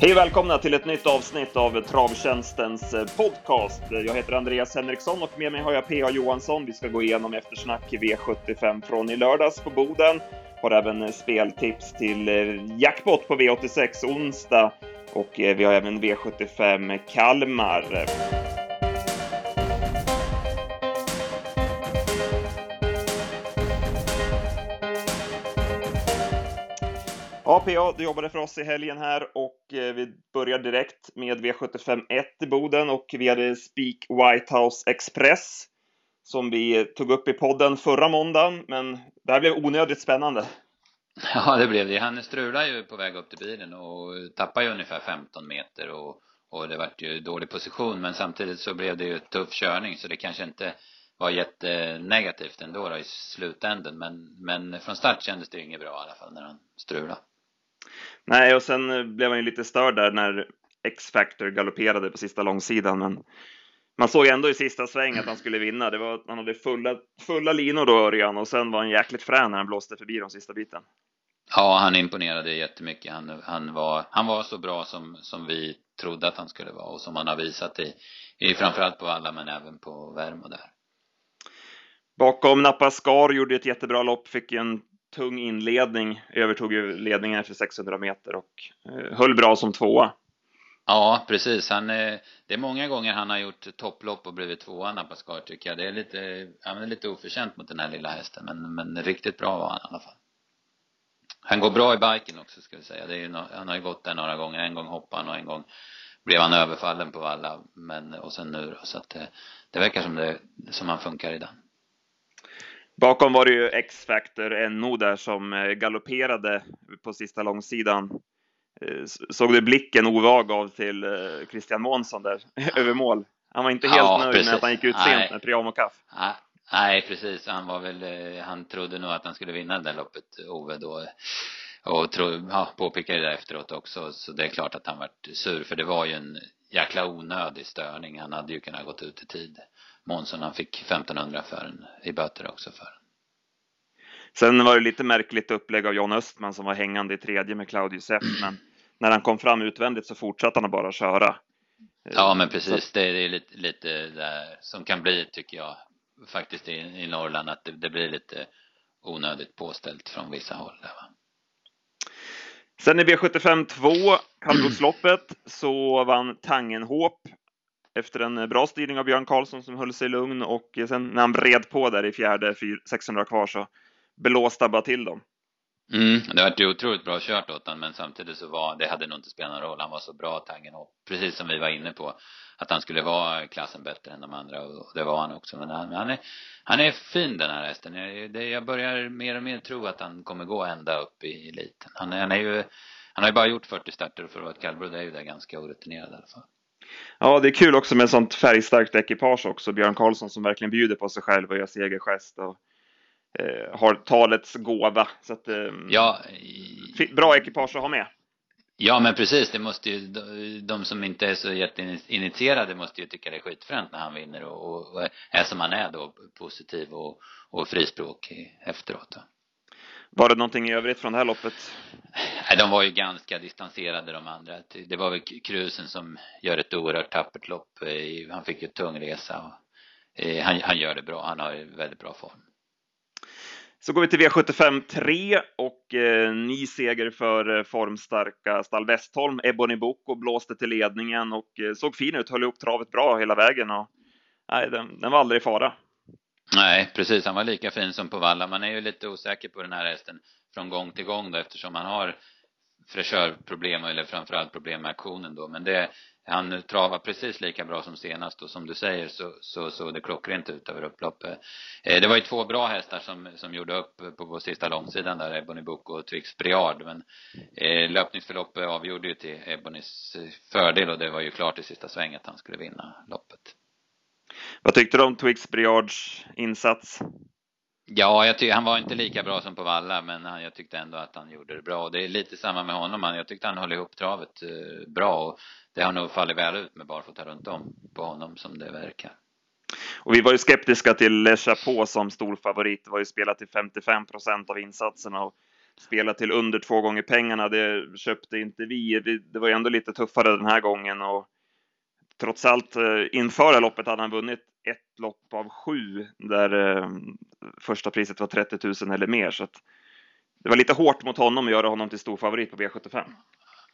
Hej och välkomna till ett nytt avsnitt av Travtjänstens eh, podcast. Jag heter Andreas Henriksson och med mig har jag PA Johansson. Vi ska gå igenom eftersnack V75 från i lördags på Boden. Har även eh, speltips till eh, jackpot på V86 onsdag och vi har även V75 Kalmar. Ja, PA, du jobbade för oss i helgen här och eh, vi börjar direkt med V75 1 i Boden och vi hade Speak White House Express som vi tog upp i podden förra måndagen, men det här blev onödigt spännande. Ja, det blev det. Han strulade ju på väg upp till bilen och tappade ju ungefär 15 meter och, och det vart ju dålig position, men samtidigt så blev det ju tuff körning så det kanske inte var jättenegativt ändå då i slutänden, men, men från start kändes det ju inget bra i alla fall när han strulade. Nej, och sen eh, blev han ju lite störd där när X-Factor galopperade på sista långsidan, men man såg ändå i sista sväng att han skulle vinna. Det var, han hade fulla, fulla linor då, Örjan, och sen var han jäkligt frän när han blåste förbi de sista biten. Ja, han imponerade jättemycket. Han, han, var, han var så bra som, som vi trodde att han skulle vara och som han har visat i, i framförallt på alla men även på Värmo där. Bakom Napascar gjorde ett jättebra lopp, fick en tung inledning, övertog ju ledningen efter 600 meter och eh, höll bra som tvåa. Ja, precis. Han, eh, det är många gånger han har gjort topplopp och blivit tvåa, Napascar, tycker jag. Det är lite, han är lite oförtjänt mot den här lilla hästen, men, men riktigt bra var han i alla fall. Han går bra i biken också, ska vi säga. Det är ju, han har ju gått där några gånger. En gång hoppade han och en gång blev han överfallen på valla, men, och sen nu då. Så att det, det verkar som det, som han funkar i den. Bakom var det ju X-Factor NO där som eh, galopperade på sista långsidan. Eh, såg du blicken Ovag av till eh, Christian Månsson där över mål? Han var inte helt ja, nöjd precis. med att han gick ut sent Nej. med Priamo Kaff. Nej, precis. Han var väl, han trodde nog att han skulle vinna det där loppet, Ove då. Och tro, ja, påpekade det efteråt också, så det är klart att han vart sur, för det var ju en jäkla onödig störning. Han hade ju kunnat gått ut i tid. Månsson han fick 1500 för en, i böter också för Sen var det lite märkligt upplägg av John Östman som var hängande i tredje med Claudius F, men när han kom fram utvändigt så fortsatte han bara köra. Ja, men precis. Så... Det är lite, lite där som kan bli, tycker jag, faktiskt i, i Norrland, att det, det blir lite onödigt påställt från vissa håll där, va? Sen i V75 2, kallblodsloppet, så vann Tangenhop efter en eh, bra styrning av Björn Karlsson som höll sig lugn och eh, sen när han bred på där i fjärde, 600 kvar så blåste bara till dem. Mm, det var ju otroligt bra kört åt honom men samtidigt så var, det hade nog inte spelat någon roll. Han var så bra Tangen och precis som vi var inne på att han skulle vara klassen bättre än de andra och det var han också. Men han, han är, han är fin den här hästen. Jag, det, jag börjar mer och mer tro att han kommer gå ända upp i eliten. Han, han är ju, han har ju bara gjort 40 starter och för att vara ett kallblod är ju det ganska orutinerad i alla fall. Ja, det är kul också med sånt färgstarkt ekipage också. Björn Karlsson som verkligen bjuder på sig själv och gör segergest och eh, har talets gåva. Så att, eh, ja, bra ekipage att ha med. Ja, men precis. Det måste ju, de som inte är så jätteinitierade måste ju tycka det är skitfränt när han vinner och, och, är som han är då, positiv och, och frispråkig efteråt. Då. Var det någonting i övrigt från det här loppet? Nej, de var ju ganska distanserade de andra. Det var väl Krusen som gör ett oerhört tappert lopp. Han fick ju tung resa och eh, han, han gör det bra. Han har väldigt bra form. Så går vi till V75 3 och eh, ny seger för eh, formstarka Stall Westholm. Ebony Boko blåste till ledningen och eh, såg fin ut, höll ihop travet bra hela vägen och nej, den, den var aldrig i fara. Nej, precis. Han var lika fin som på Valla. Man är ju lite osäker på den här hästen från gång till gång då eftersom han har fräschörproblem eller framförallt problem med aktionen då. Men det, han travar precis lika bra som senast och som du säger så så såg det klockrent ut över upploppet. Eh, det var ju två bra hästar som, som gjorde upp på, på sista långsidan där, Ebony Book och Twix Briard. Men eh, löpningsförloppet avgjorde ju till Ebonys fördel och det var ju klart i sista svängen att han skulle vinna loppet. Vad tyckte du om Twix Briards insats? Ja, jag tycker han var inte lika bra som på Valla, men han, jag tyckte ändå att han gjorde det bra. Och det är lite samma med honom. Jag tyckte han höll ihop travet eh, bra och det har nog fallit väl ut med barfota runt om på honom som det verkar. Och vi var ju skeptiska till Le Chapeau som stor favorit. Det var ju spelat till 55 procent av insatserna och spela till under två gånger pengarna. Det köpte inte vi. Det var ju ändå lite tuffare den här gången och trots allt eh, inför loppet hade han vunnit ett lopp av sju där eh, första priset var 30 000 eller mer. Så det var lite hårt mot honom att göra honom till stor favorit på V75.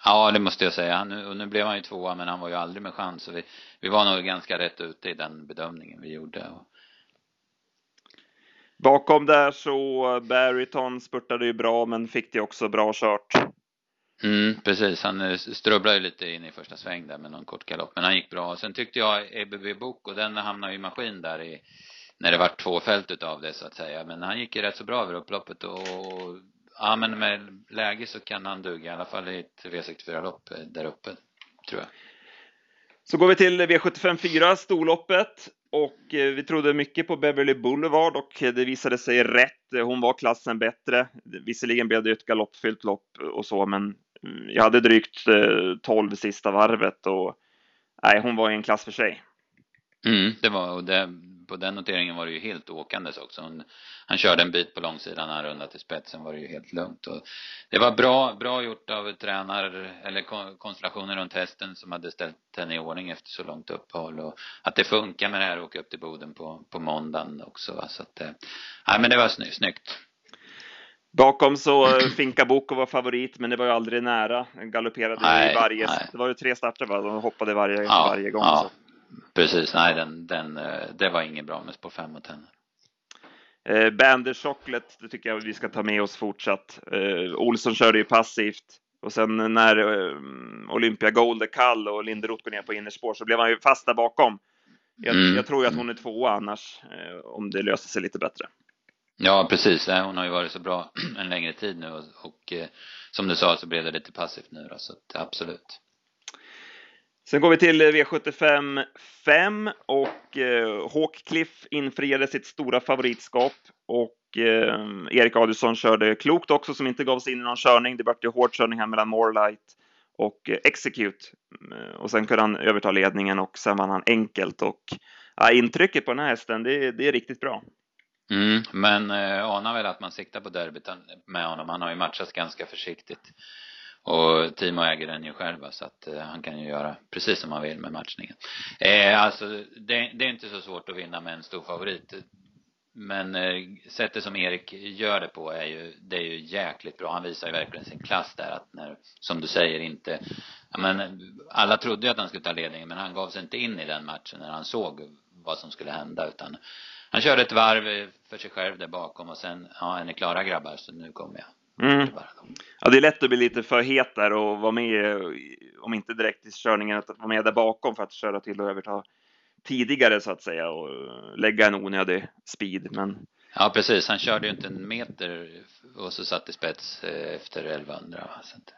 Ja, det måste jag säga. Nu, nu blev han ju tvåa, men han var ju aldrig med chans. Så vi, vi var nog ganska rätt ute i den bedömningen vi gjorde. Bakom där så Barryton spurtade ju bra, men fick det också bra kört. Mm, precis. Han eh, strubblade lite in i första sväng där med någon kort galopp, men han gick bra. Sen tyckte jag EBB Bok och den hamnade ju i maskin där i, när det var två fält utav det så att säga. Men han gick ju rätt så bra över upploppet och ja men med läge så kan han duga i alla fall i ett V64-lopp eh, där uppe, tror jag. Så går vi till V75 4, storloppet. Och eh, vi trodde mycket på Beverly Boulevard och det visade sig rätt. Hon var klassen bättre. Visserligen blev det ett galoppfyllt lopp och så, men jag hade drygt eh, 12 sista varvet och nej, hon var i en klass för sig. Mm, det var, och det, på den noteringen var det ju helt åkandes också. Hon, han körde en bit på långsidan, när han rundade till spetsen var det ju helt lugnt. Och det var bra, bra gjort av tränare, eller konstellationen runt hästen som hade ställt henne i ordning efter så långt uppehåll. Och att det funkar med det här att åka upp till Boden på, på måndagen också. Så att, eh, nej men det var snyggt. Bakom så Finka Boko var favorit, men det var ju aldrig nära. Den galopperade nej, i varje, nej. det var ju tre starter va? De hoppade varje, ja, varje gång. Ja. Så. Precis, nej den, den, eh, det var inget bra med spår 5 och tenner. Eh, Bander Chocolate, det tycker jag vi ska ta med oss fortsatt. Eh, Olsson körde ju passivt och sen när eh, Olympia Gold är kall och Linderoth går ner på innerspår så blev han ju fast där bakom. Jag, mm. jag tror ju att hon är tvåa annars, eh, om det löser sig lite bättre. Ja, precis. Hon har ju varit så bra en längre tid nu och, och eh, som du sa så blev det lite passivt nu då, så att, absolut. Sen går vi till eh, V75 5 och eh, Hawkcliff infriade sitt stora favoritskap och eh, Erik Adielsson körde klokt också som inte gav sig in i någon körning. Det vart ju hård körning här mellan Morelight och eh, Execute mm, och sen kunde han överta ledningen och sen vann han enkelt och ja, intrycket på den här hästen, det, det är riktigt bra. Mm, men eh, anar väl att man siktar på derbyt med honom. Han har ju matchats ganska försiktigt. Och Timo äger den ju själv så att eh, han kan ju göra precis som han vill med matchningen. Eh, alltså det, det, är inte så svårt att vinna med en stor favorit. Men eh, sättet som Erik gör det på är ju, det är ju jäkligt bra. Han visar ju verkligen sin klass där att när, som du säger inte, ja men alla trodde ju att han skulle ta ledningen men han gav sig inte in i den matchen när han såg vad som skulle hända utan han körde ett varv för sig själv där bakom och sen, ja är ni klara grabbar så nu kommer jag. Mm. Ja, det är lätt att bli lite för het där och vara med, om inte direkt i körningen, att vara med där bakom för att köra till och överta tidigare så att säga och lägga en onödig speed. Men... Ja, precis. Han körde ju inte en meter och så satt i spets eh, efter 1100. Så att...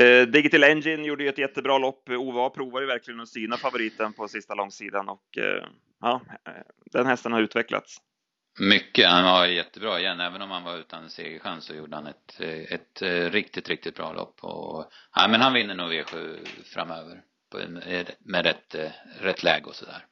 Eh, Digital Engine gjorde ju ett jättebra lopp. OVA provar ju verkligen att syna favoriten på sista långsidan och eh, ja, den hästen har utvecklats. Mycket. Han var jättebra igen. Även om han var utan segerchans så gjorde han ett, ett, ett riktigt, riktigt bra lopp. Och, ja, men han vinner nog V7 framöver. Med rätt, rätt läge och sådär.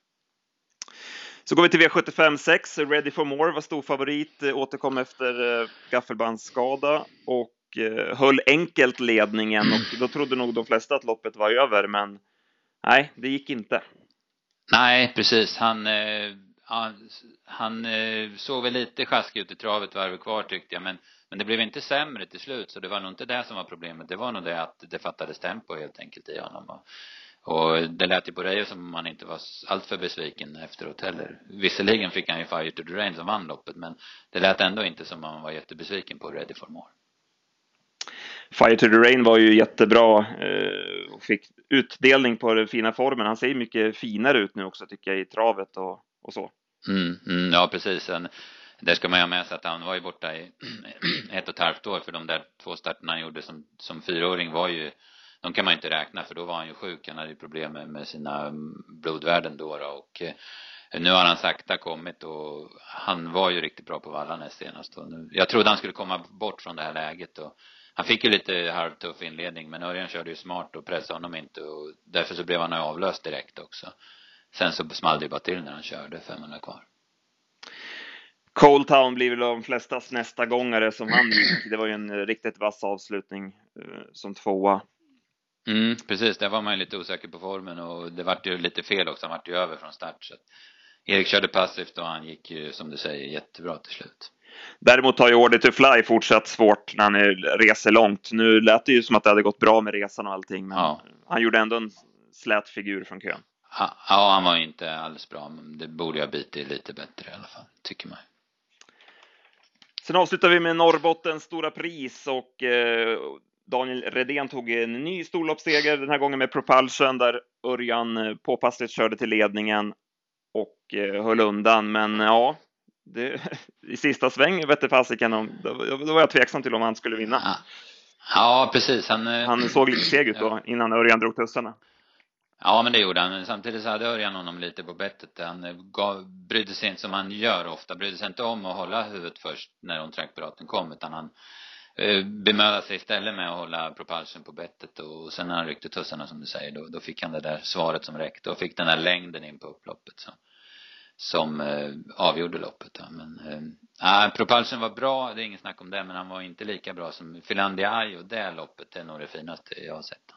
Så går vi till V75 6. Ready for more var stor favorit. Återkom efter eh, gaffelbandsskada och eh, höll enkelt ledningen och då trodde nog de flesta att loppet var över, men nej, det gick inte. Nej, precis. Han eh, han, han eh, såg väl lite sjaskig ut i travet varvet kvar tyckte jag. Men men det blev inte sämre till slut så det var nog inte det som var problemet. Det var nog det att det fattades tempo helt enkelt i honom. Och, och det lät ju på Reijo som om han inte var alltför besviken efteråt heller. Visserligen fick han ju Fire to the Rain som vann loppet men det lät ändå inte som om han var jättebesviken på Ready for More Fire to the Rain var ju jättebra eh, och fick utdelning på den fina formen. Han ser mycket finare ut nu också tycker jag i travet och och så. Mm, mm, ja, precis. En, där ska man ju ha med sig att han var ju borta i ett och ett halvt år för de där två starterna han gjorde som, som fyraåring var ju de kan man ju inte räkna för då var han ju sjuk. Han hade ju problem med, med sina mm, blodvärden då, då och eh, nu har han sakta kommit och han var ju riktigt bra på vallarna senast och nu, jag trodde han skulle komma bort från det här läget och han fick ju lite halvtuff inledning men Örjan körde ju smart och pressade honom inte och därför så blev han avlöst direkt också. Sen så small det bara till när han körde 500 kvar. Cold Town blir väl de flestas nästa gångare som han gick. Det var ju en riktigt vass avslutning eh, som tvåa. Mm, precis, där var man ju lite osäker på formen och det vart ju lite fel också. Han vart ju över från start. Så att Erik körde passivt och han gick ju, som du säger, jättebra till slut. Däremot har ju Order to Fly fortsatt svårt när han reser långt. Nu lät det ju som att det hade gått bra med resan och allting, men ja. han gjorde ändå en slät figur från kön. Ja, han var inte alls bra, men det borde ha bitit lite bättre i alla fall, tycker man. Sen avslutar vi med Norrbottens stora pris och eh, Daniel Redén tog en ny storloppsseger, den här gången med Propulsion, där Örjan eh, påpassligt körde till ledningen och eh, höll undan. Men ja, det, i sista sväng vette fasiken om, då, då var jag tveksam till om han skulle vinna. Ja, ja precis. Han, eh, han såg lite seg ut då, innan Örjan drog tussarna. Ja, men det gjorde han. Samtidigt så hade Örjan honom lite på bettet. Han gav, brydde sig inte som han gör ofta, brydde sig inte om att hålla huvudet först när on-track-piraten kom, utan han eh, bemödade sig istället med att hålla propulsion på bettet och sen när han ryckte tussarna som du säger, då, då fick han det där svaret som räckte och fick den där längden in på upploppet som, som eh, avgjorde loppet. Ja. Men eh, propulsion var bra, det är inget snack om det, men han var inte lika bra som Finlandia och det loppet är nog det finaste jag har sett.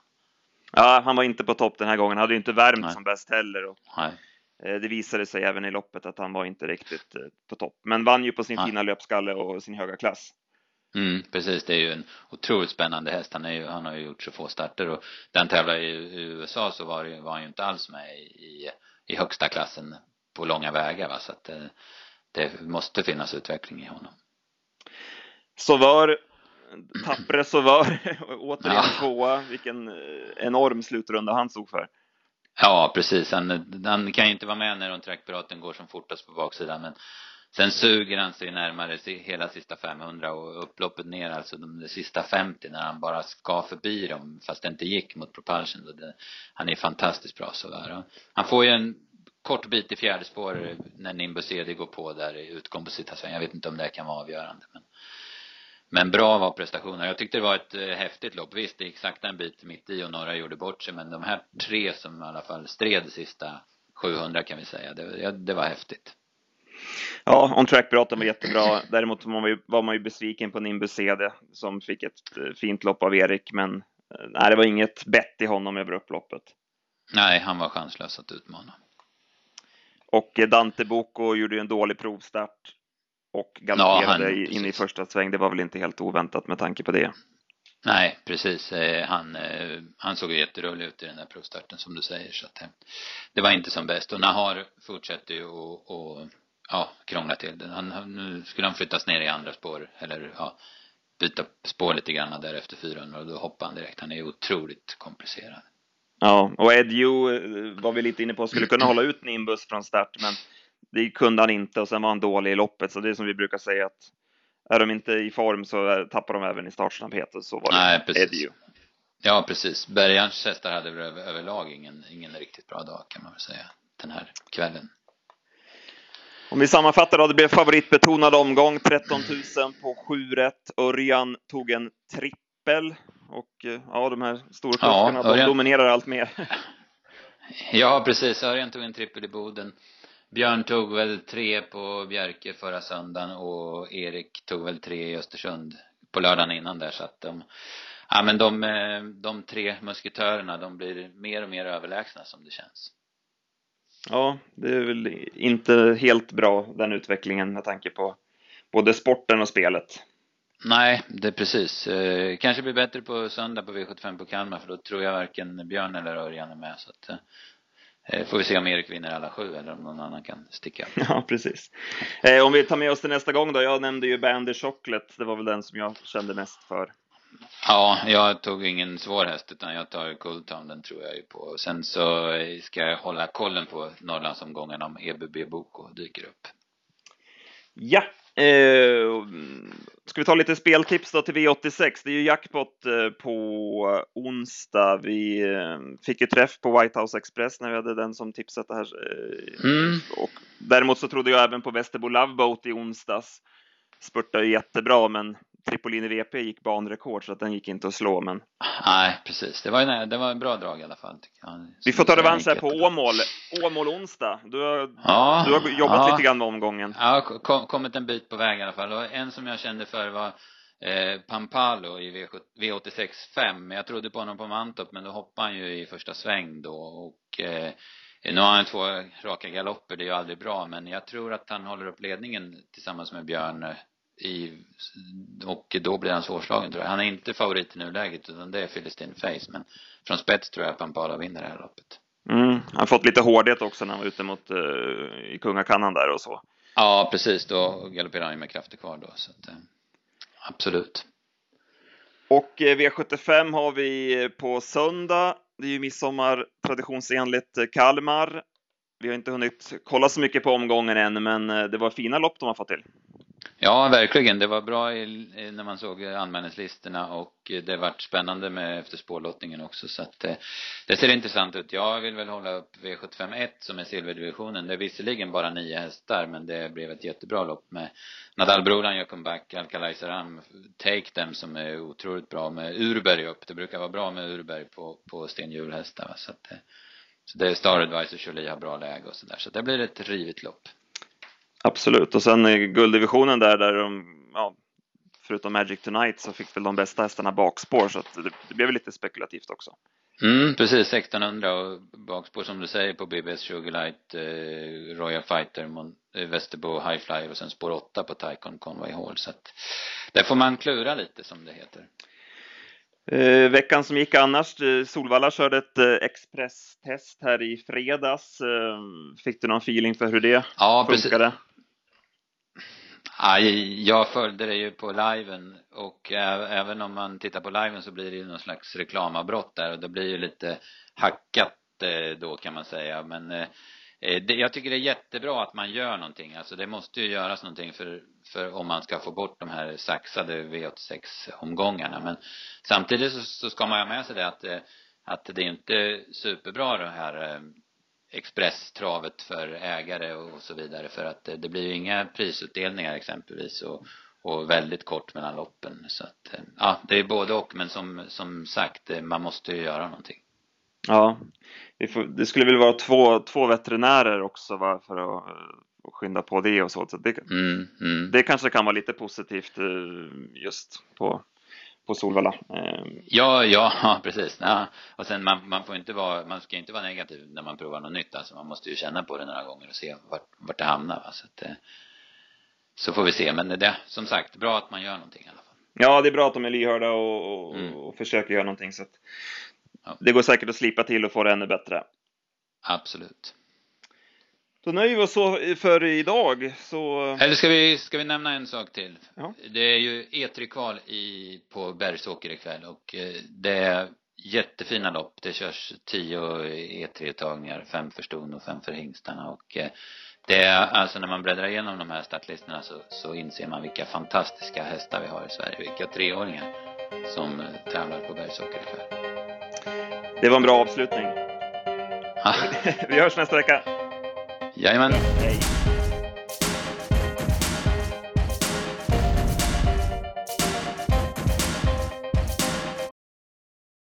Ja, han var inte på topp den här gången. Han hade ju inte värmt Nej. som bäst heller. Och, Nej. Eh, det visade sig även i loppet att han var inte riktigt eh, på topp. Men vann ju på sin Nej. fina löpskalle och sin höga klass. Mm, precis. Det är ju en otroligt spännande häst. Han, är ju, han har ju gjort så få starter och den tävlar i, i USA så var, var han ju inte alls med i, i högsta klassen på långa vägar va. Så att det, det måste finnas utveckling i honom. Så var Tappre Sauveur, återigen ja. tvåa. Vilken eh, enorm slutrunda han stod för. Ja, precis. Han, han kan ju inte vara med när de trackpiraten går som fortast på baksidan, men sen suger han sig närmare hela sista 500 och upploppet ner alltså de, de sista 50 när han bara ska förbi dem fast det inte gick mot propulsion. Det, han är fantastiskt bra så där. Han får ju en kort bit i fjärde spår när Nimbus Edi går på där i utgång på sista sväng. Jag vet inte om det kan vara avgörande men men bra var prestationen. Jag tyckte det var ett eh, häftigt lopp. Visst, det gick sakta en bit mitt i och några gjorde bort sig. Men de här tre som i alla fall stred sista 700 kan vi säga. Det, det var häftigt. Ja, on track-piraten var jättebra. Däremot var man, ju, var man ju besviken på Nimbus CD som fick ett eh, fint lopp av Erik. Men eh, nej, det var inget bett i honom över upploppet. Nej, han var chanslös att utmana. Och Dante Boko gjorde ju en dålig provstart och galopperade ja, in i första sväng. Det var väl inte helt oväntat med tanke på det. Nej, precis. Eh, han, eh, han såg jätterolig ut i den där provstarten som du säger så att eh, det var inte som bäst. Och Nahar fortsätter ju och ja, krångla till det. Han, nu skulle han flyttas ner i andra spår eller ja, byta spår lite grann där efter 400 och då hoppar han direkt. Han är otroligt komplicerad. Ja, och Ed Yu var vi lite inne på skulle kunna hålla ut Nimbus från start men det kunde han inte och sen var han dålig i loppet. Så det är som vi brukar säga att är de inte i form så tappar de även i startsnabbhet. Och så var Nej, det Edio. Ja, precis. Bergans hästar hade väl över, överlag ingen, ingen riktigt bra dag kan man väl säga den här kvällen. Om vi sammanfattar då, det blev favoritbetonad omgång, 13 000 på 7 rätt. Örjan tog en trippel och eh, ja, de här storkuskarna, ja, de dominerar allt mer. ja, precis. Örjan tog en trippel i Boden. Björn tog väl tre på Bjerke förra söndagen och Erik tog väl tre i Östersund på lördagen innan där så att de ja men de, eh, de tre musketörerna de blir mer och mer överlägsna som det känns. Ja, det är väl inte helt bra den utvecklingen med tanke på både sporten och spelet. Nej, det är precis. Eh, kanske blir bättre på söndag på V75 på Kalmar för då tror jag varken Björn eller Örjan är med så att eh, Eh, får vi se om Erik vinner alla sju eller om någon annan kan sticka. Ja, precis. Eh, om vi tar med oss till nästa gång då. Jag nämnde ju Bandy Chocolate. Det var väl den som jag kände mest för. Ja, jag tog ingen svår häst utan jag tar Cooltown, den tror jag ju på. Sen så ska jag hålla kollen på Norrlandsomgången om EBB Boko dyker upp. Ja, Eh, ska vi ta lite speltips då till V86? Det är ju jackpot eh, på onsdag. Vi eh, fick ju träff på White House Express när vi hade den som tipsat det här. Eh, mm. Och däremot så trodde jag även på Västerbo Loveboat i onsdags. Spurtade ju jättebra, men Tripolini VP gick banrekord så att den gick inte att slå men Nej, precis. Det var, en, det var en bra drag i alla fall. Vi får ta revansch här på Åmål. Åmål onsdag. Du har, ja, du har jobbat ja. lite grann med omgången. Ja, kom, kommit en bit på väg i alla fall. Och en som jag kände för var eh, Pampalo i V86 5. Jag trodde på honom på Mantorp men då hoppade han ju i första sväng då och eh, nu har han två raka galopper, det är ju aldrig bra, men jag tror att han håller upp ledningen tillsammans med Björn eh, i, och då blir han svårslagen tror jag. Han är inte favorit i nuläget utan det är Philistine Face, men från spets tror jag att Pampala vinner det här loppet. Mm, han har fått lite hårdhet också när han var ute mot uh, i Kungakannan där och så. Ja, precis. Då galopperar han ju med krafter kvar då, så att, uh, absolut. Och eh, V75 har vi på söndag det är ju midsommar traditionsenligt Kalmar. Vi har inte hunnit kolla så mycket på omgången än, men det var fina lopp de har fått till. Ja, verkligen. Det var bra när man såg anmälningslistorna och det vart spännande med efter spårlottningen också så att eh, det, ser intressant ut. Jag vill väl hålla upp V751 som är silverdivisionen. Det är visserligen bara nio hästar men det blev ett jättebra lopp med Nadal Brolan gör comeback, Alcalay Saram, Take Them som är otroligt bra med Urberg upp. Det brukar vara bra med Urberg på, på stenhjulhästar så att det, så det är Star Advisor Jolie har bra läge och sådär. Så det blir ett rivigt lopp. Absolut, och sen i gulddivisionen där, där de, ja, förutom Magic Tonight så fick väl de bästa hästarna bakspår så att det, det blev lite spekulativt också. Mm, precis, 1600 och bakspår som du säger på BBS Sugarlight, eh, Royal Fighter, Mon eh, Västerbo High Flyer och sen spår 8 på Tycon Conway Hall så att där får man klura lite som det heter. Eh, veckan som gick annars, eh, Solvalla körde ett eh, expresstest här i fredags. Eh, fick du någon feeling för hur det ja, funkade? Precis. Aj, jag följde det ju på liven och även om man tittar på liven så blir det ju någon slags reklamavbrott där och det blir ju lite hackat då kan man säga. Men det, jag tycker det är jättebra att man gör någonting. Alltså det måste ju göras någonting för, för om man ska få bort de här saxade V86 omgångarna men samtidigt så, så ska man ju ha med sig det att att det är inte superbra det här expresstravet för ägare och så vidare för att det blir ju inga prisutdelningar exempelvis och, och väldigt kort mellan loppen så att eh, ja det är både och men som, som sagt eh, man måste ju göra någonting. Ja, det skulle väl vara två, två veterinärer också va, för att, att eh, skynda på det och så. så det, mm, mm. det kanske kan vara lite positivt just på på Solvalla. Ehm. Ja, ja, precis. Ja. Och sen man, man får inte vara, man ska inte vara negativ när man provar något nytt. Alltså man måste ju känna på det några gånger och se vart, vart det hamnar. Va? Så att, eh, så får vi se. Men det, som sagt, bra att man gör någonting i alla fall. Ja, det är bra att de är lyhörda och, och, mm. och försöker göra någonting. Så att ja. Det går säkert att slipa till och få det ännu bättre. Absolut. Då nöjer vi oss så för idag. Så... Eller ska vi, ska vi nämna en sak till? Ja. Det är ju E3-kval i, på Bergsåker ikväll och eh, det är jättefina lopp. Det körs tio E3-tagningar, fem för ston och fem för hingstarna och eh, det är alltså när man bläddrar igenom de här startlistorna så, så inser man vilka fantastiska hästar vi har i Sverige, vilka treåringar som eh, tävlar på Bergsåker ikväll. Det var en bra avslutning. vi hörs nästa vecka. Jajamän. Hej.